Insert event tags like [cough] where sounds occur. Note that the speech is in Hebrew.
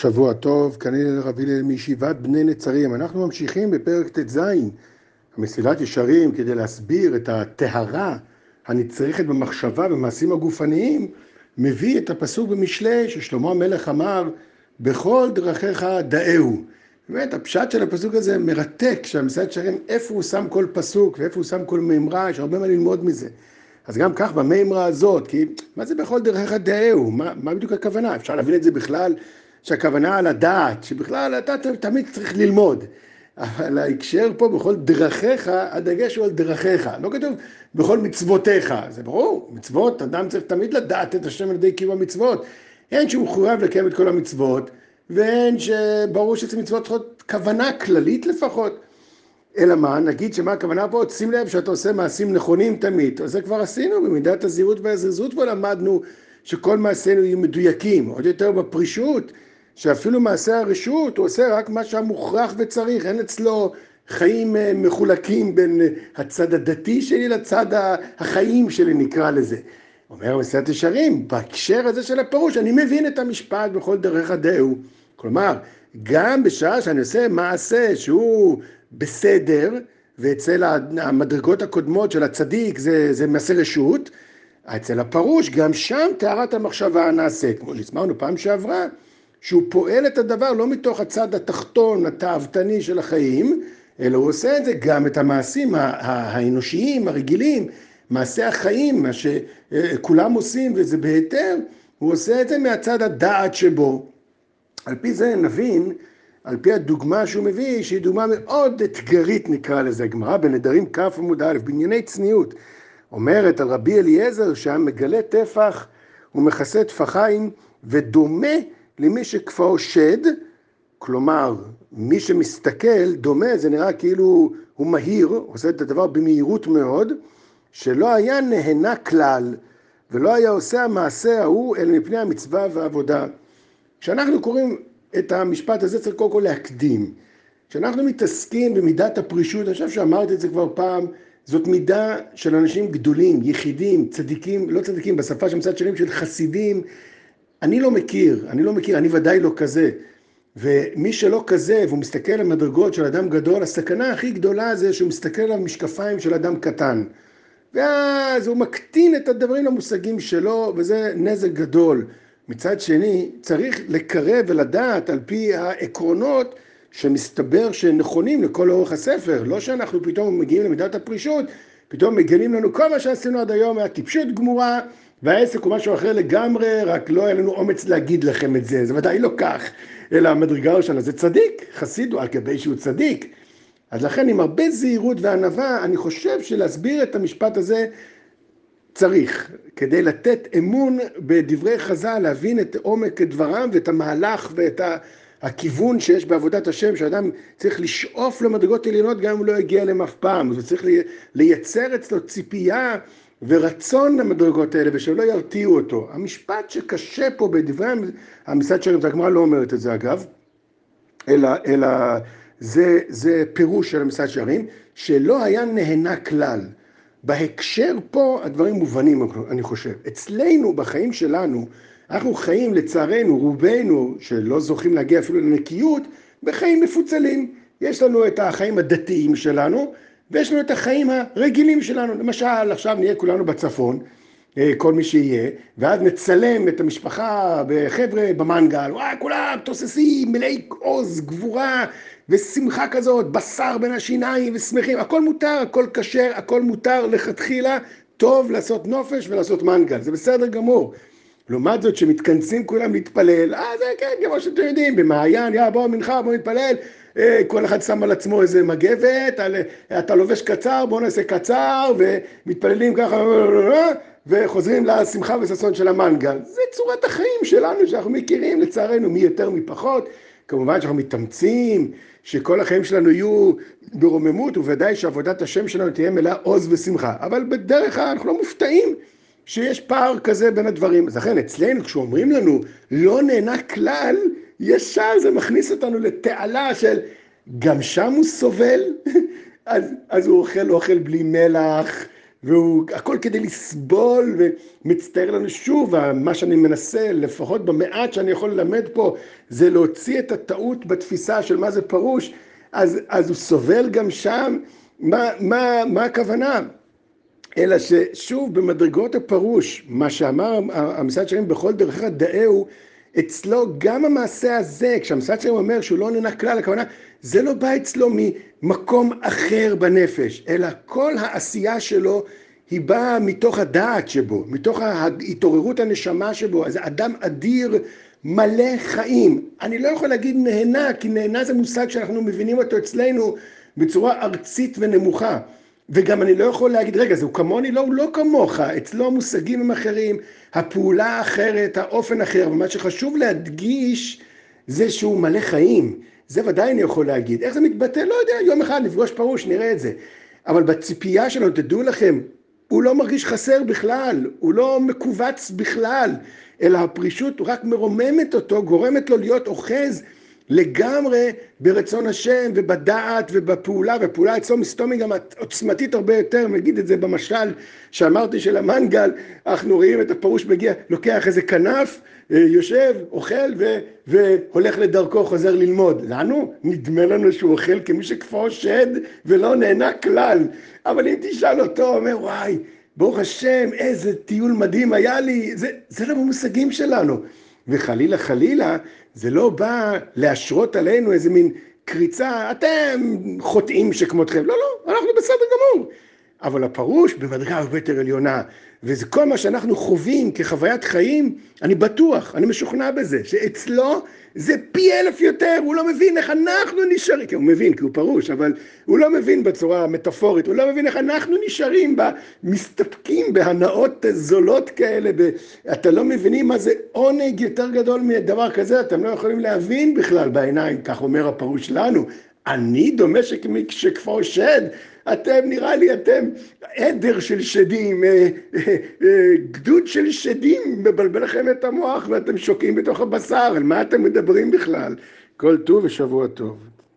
שבוע טוב, כנראה רבי הלל מישיבת בני נצרים. אנחנו ממשיכים בפרק ט"ז, המסילת ישרים, כדי להסביר את הטהרה הנצרכת במחשבה במעשים הגופניים, מביא את הפסוק במשלי ששלמה המלך אמר, בכל דרכיך דאהו. באמת, הפשט של הפסוק הזה מרתק, שהמסילת ישרים, איפה הוא שם כל פסוק ואיפה הוא שם כל מימרה, יש הרבה מה ללמוד מזה. אז גם כך במימרה הזאת, כי מה זה בכל דרכיך דאהו? מה, מה בדיוק הכוונה? אפשר להבין את זה בכלל שהכוונה על הדעת, שבכלל אתה תמיד צריך ללמוד. אבל ההקשר פה בכל דרכיך, הדגש הוא על דרכיך, לא כתוב בכל מצוותיך, זה ברור, מצוות, אדם צריך תמיד לדעת את השם על ידי קיום המצוות. אין שהוא מחויב לקיים את כל המצוות, ואין שברור שזה מצוות צריכות כוונה כללית לפחות. אלא מה, נגיד שמה הכוונה פה, שים לב שאתה עושה מעשים נכונים תמיד, זה כבר עשינו, במידת הזהירות והזריזות פה למדנו שכל מעשינו יהיו מדויקים, עוד יותר בפרישות. שאפילו מעשה הרשות הוא עושה רק מה שהמוכרח וצריך, אין אצלו חיים אה, מחולקים בין אה, הצד הדתי שלי לצד החיים שלי נקרא לזה. אומר מסילת ישרים, בהקשר הזה של הפירוש, אני מבין את המשפט בכל דרך הדהו. כלומר, גם בשעה שאני עושה מעשה שהוא בסדר, ואצל המדרגות הקודמות של הצדיק זה, זה מעשה רשות, אצל הפרוש גם שם טהרת המחשבה נעשית. כמו שהסברנו פעם שעברה, שהוא פועל את הדבר לא מתוך הצד התחתון, התאוותני של החיים, אלא הוא עושה את זה גם את המעשים האנושיים, הרגילים, מעשי החיים, מה שכולם עושים וזה בהיתר, הוא עושה את זה מהצד הדעת שבו. על פי זה נבין, על פי הדוגמה שהוא מביא, שהיא דוגמה מאוד אתגרית נקרא לזה, גמרא בנדרים כ' עמוד א', בענייני צניעות, אומרת על רבי אליעזר שם מגלה טפח ומכסה טפחיים ודומה למי שכפאו שד, כלומר, מי שמסתכל דומה, זה נראה כאילו הוא מהיר, עושה את הדבר במהירות מאוד, שלא היה נהנה כלל, ולא היה עושה המעשה ההוא, אלא מפני המצווה והעבודה. כשאנחנו קוראים את המשפט הזה, צריך קודם כל להקדים. כשאנחנו מתעסקים במידת הפרישות, אני חושב שאמרתי את זה כבר פעם, זאת מידה של אנשים גדולים, יחידים, צדיקים, לא צדיקים, בשפה של מצד שנים של חסידים, אני לא מכיר, אני לא מכיר, אני ודאי לא כזה. ומי שלא כזה, והוא מסתכל על מדרגות של אדם גדול, הסכנה הכי גדולה זה שהוא מסתכל על משקפיים של אדם קטן. ואז הוא מקטין את הדברים למושגים שלו, וזה נזק גדול. מצד שני, צריך לקרב ולדעת על פי העקרונות שמסתבר שנכונים לכל אורך הספר. לא שאנחנו פתאום מגיעים למידת הפרישות, פתאום מגלים לנו כל מה שעשינו עד היום היה טיפשות גמורה, והעסק הוא משהו אחר לגמרי, רק לא היה לנו אומץ להגיד לכם את זה, זה ודאי לא כך, אלא המדרגה הראשונה זה צדיק, חסיד הוא על גבי שהוא צדיק. אז לכן עם הרבה זהירות וענווה, אני חושב שלהסביר את המשפט הזה צריך, כדי לתת אמון בדברי חז"ל, להבין את עומק דברם ואת המהלך ואת הכיוון שיש בעבודת השם, שאדם צריך לשאוף למדרגות עליונות גם אם הוא לא יגיע אליהם אף פעם, הוא צריך לייצר אצלו ציפייה ורצון למדרגות האלה ושלא ירתיעו אותו. המשפט שקשה פה בדברי המשרד שרים, הגמרא לא אומרת את זה אגב, אלא, אלא זה, זה פירוש של המשרד שרים, שלא היה נהנה כלל. בהקשר פה הדברים מובנים, אני חושב. אצלנו, בחיים שלנו, אנחנו חיים לצערנו, רובנו, שלא זוכים להגיע אפילו לנקיות, בחיים מפוצלים. יש לנו את החיים הדתיים שלנו, ויש לנו את החיים הרגילים שלנו. למשל, עכשיו נהיה כולנו בצפון, אה, כל מי שיהיה, ואז נצלם את המשפחה בחבר'ה במנגל, וואי, כולם תוססים, מלאי עוז, גבורה ושמחה כזאת, בשר בין השיניים ושמחים, הכל מותר, הכל כשר, הכל מותר לכתחילה, טוב לעשות נופש ולעשות מנגל, זה בסדר גמור. לעומת זאת, שמתכנסים כולם להתפלל, אה, זה כן, כמו שאתם יודעים, במעיין, יא, בואו מנחה, בואו נתפלל, כל אחד שם על עצמו איזה מגבת, אתה לובש קצר, בואו נעשה קצר, ומתפללים ככה, וחוזרים לשמחה וששון של המנגל. זה צורת החיים שלנו, שאנחנו מכירים, לצערנו, מי יותר מי פחות. כמובן שאנחנו מתאמצים, שכל החיים שלנו יהיו ברוממות, וודאי שעבודת השם שלנו תהיה מלאה עוז ושמחה. אבל בדרך כלל אנחנו לא מופתעים שיש פער כזה בין הדברים. אז לכן אצלנו, כשאומרים לנו לא נהנה כלל, ישר זה מכניס אותנו לתעלה של גם שם הוא סובל, [laughs] אז, אז הוא אוכל אוכל בלי מלח, והכל כדי לסבול, ומצטער לנו שוב, מה שאני מנסה, לפחות במעט שאני יכול ללמד פה, זה להוציא את הטעות בתפיסה של מה זה פרוש, אז, אז הוא סובל גם שם, מה, מה, מה הכוונה? אלא ששוב, במדרגות הפרוש, מה שאמר המשרד שלהם בכל דרכך דאהו, אצלו גם המעשה הזה, כשהמשרד שלהם אומר שהוא לא נהנה כלל, הכוונה, זה לא בא אצלו ממקום אחר בנפש, אלא כל העשייה שלו היא באה מתוך הדעת שבו, מתוך התעוררות הנשמה שבו, אז אדם אדיר מלא חיים. אני לא יכול להגיד נהנה, כי נהנה זה מושג שאנחנו מבינים אותו אצלנו בצורה ארצית ונמוכה. וגם אני לא יכול להגיד, רגע, זה הוא כמוני? לא, הוא לא כמוך. אצלו המושגים הם אחרים, הפעולה אחרת, האופן אחר. אבל מה שחשוב להדגיש זה שהוא מלא חיים. זה ודאי אני יכול להגיד. איך זה מתבטא? לא יודע, יום אחד נפגוש פרוש, נראה את זה. אבל בציפייה שלנו, תדעו לכם, הוא לא מרגיש חסר בכלל, הוא לא מכווץ בכלל, אלא הפרישות רק מרוממת אותו, גורמת לו להיות אוחז לגמרי ברצון השם ובדעת ובפעולה, והפעולה אצלו מסתומי גם עוצמתית הרבה יותר, נגיד את זה במשל שאמרתי של המנגל, אנחנו רואים את הפרוש מגיע, לוקח איזה כנף, אה, יושב, אוכל ו, והולך לדרכו, חוזר ללמוד. לנו, נדמה לנו שהוא אוכל כמי שכפו שד ולא נהנה כלל, אבל אם תשאל אותו, הוא אומר, וואי, ברוך השם, איזה טיול מדהים היה לי, זה, זה לא במושגים שלנו. וחלילה חלילה, זה לא בא להשרות עלינו איזה מין קריצה, אתם חוטאים שכמותכם. לא, לא, אנחנו בסדר גמור. אבל הפרוש במדרגה הרבה יותר עליונה, וזה כל מה שאנחנו חווים כחוויית חיים, אני בטוח, אני משוכנע בזה, שאצלו זה פי אלף יותר, הוא לא מבין איך אנחנו נשארים, כי הוא מבין, כי הוא פרוש, אבל הוא לא מבין בצורה מטאפורית, הוא לא מבין איך אנחנו נשארים, בה, מסתפקים בהנאות זולות כאלה, ב... אתה לא מבינים מה זה עונג יותר גדול מדבר כזה, אתם לא יכולים להבין בכלל בעיניים, כך אומר הפרוש לנו. אני דומה שכפו שד, אתם, נראה לי, אתם עדר של שדים, אה, אה, אה, גדוד של שדים, מבלבל לכם את המוח ואתם שוקעים בתוך הבשר, על מה אתם מדברים בכלל? כל טוב ושבוע טוב.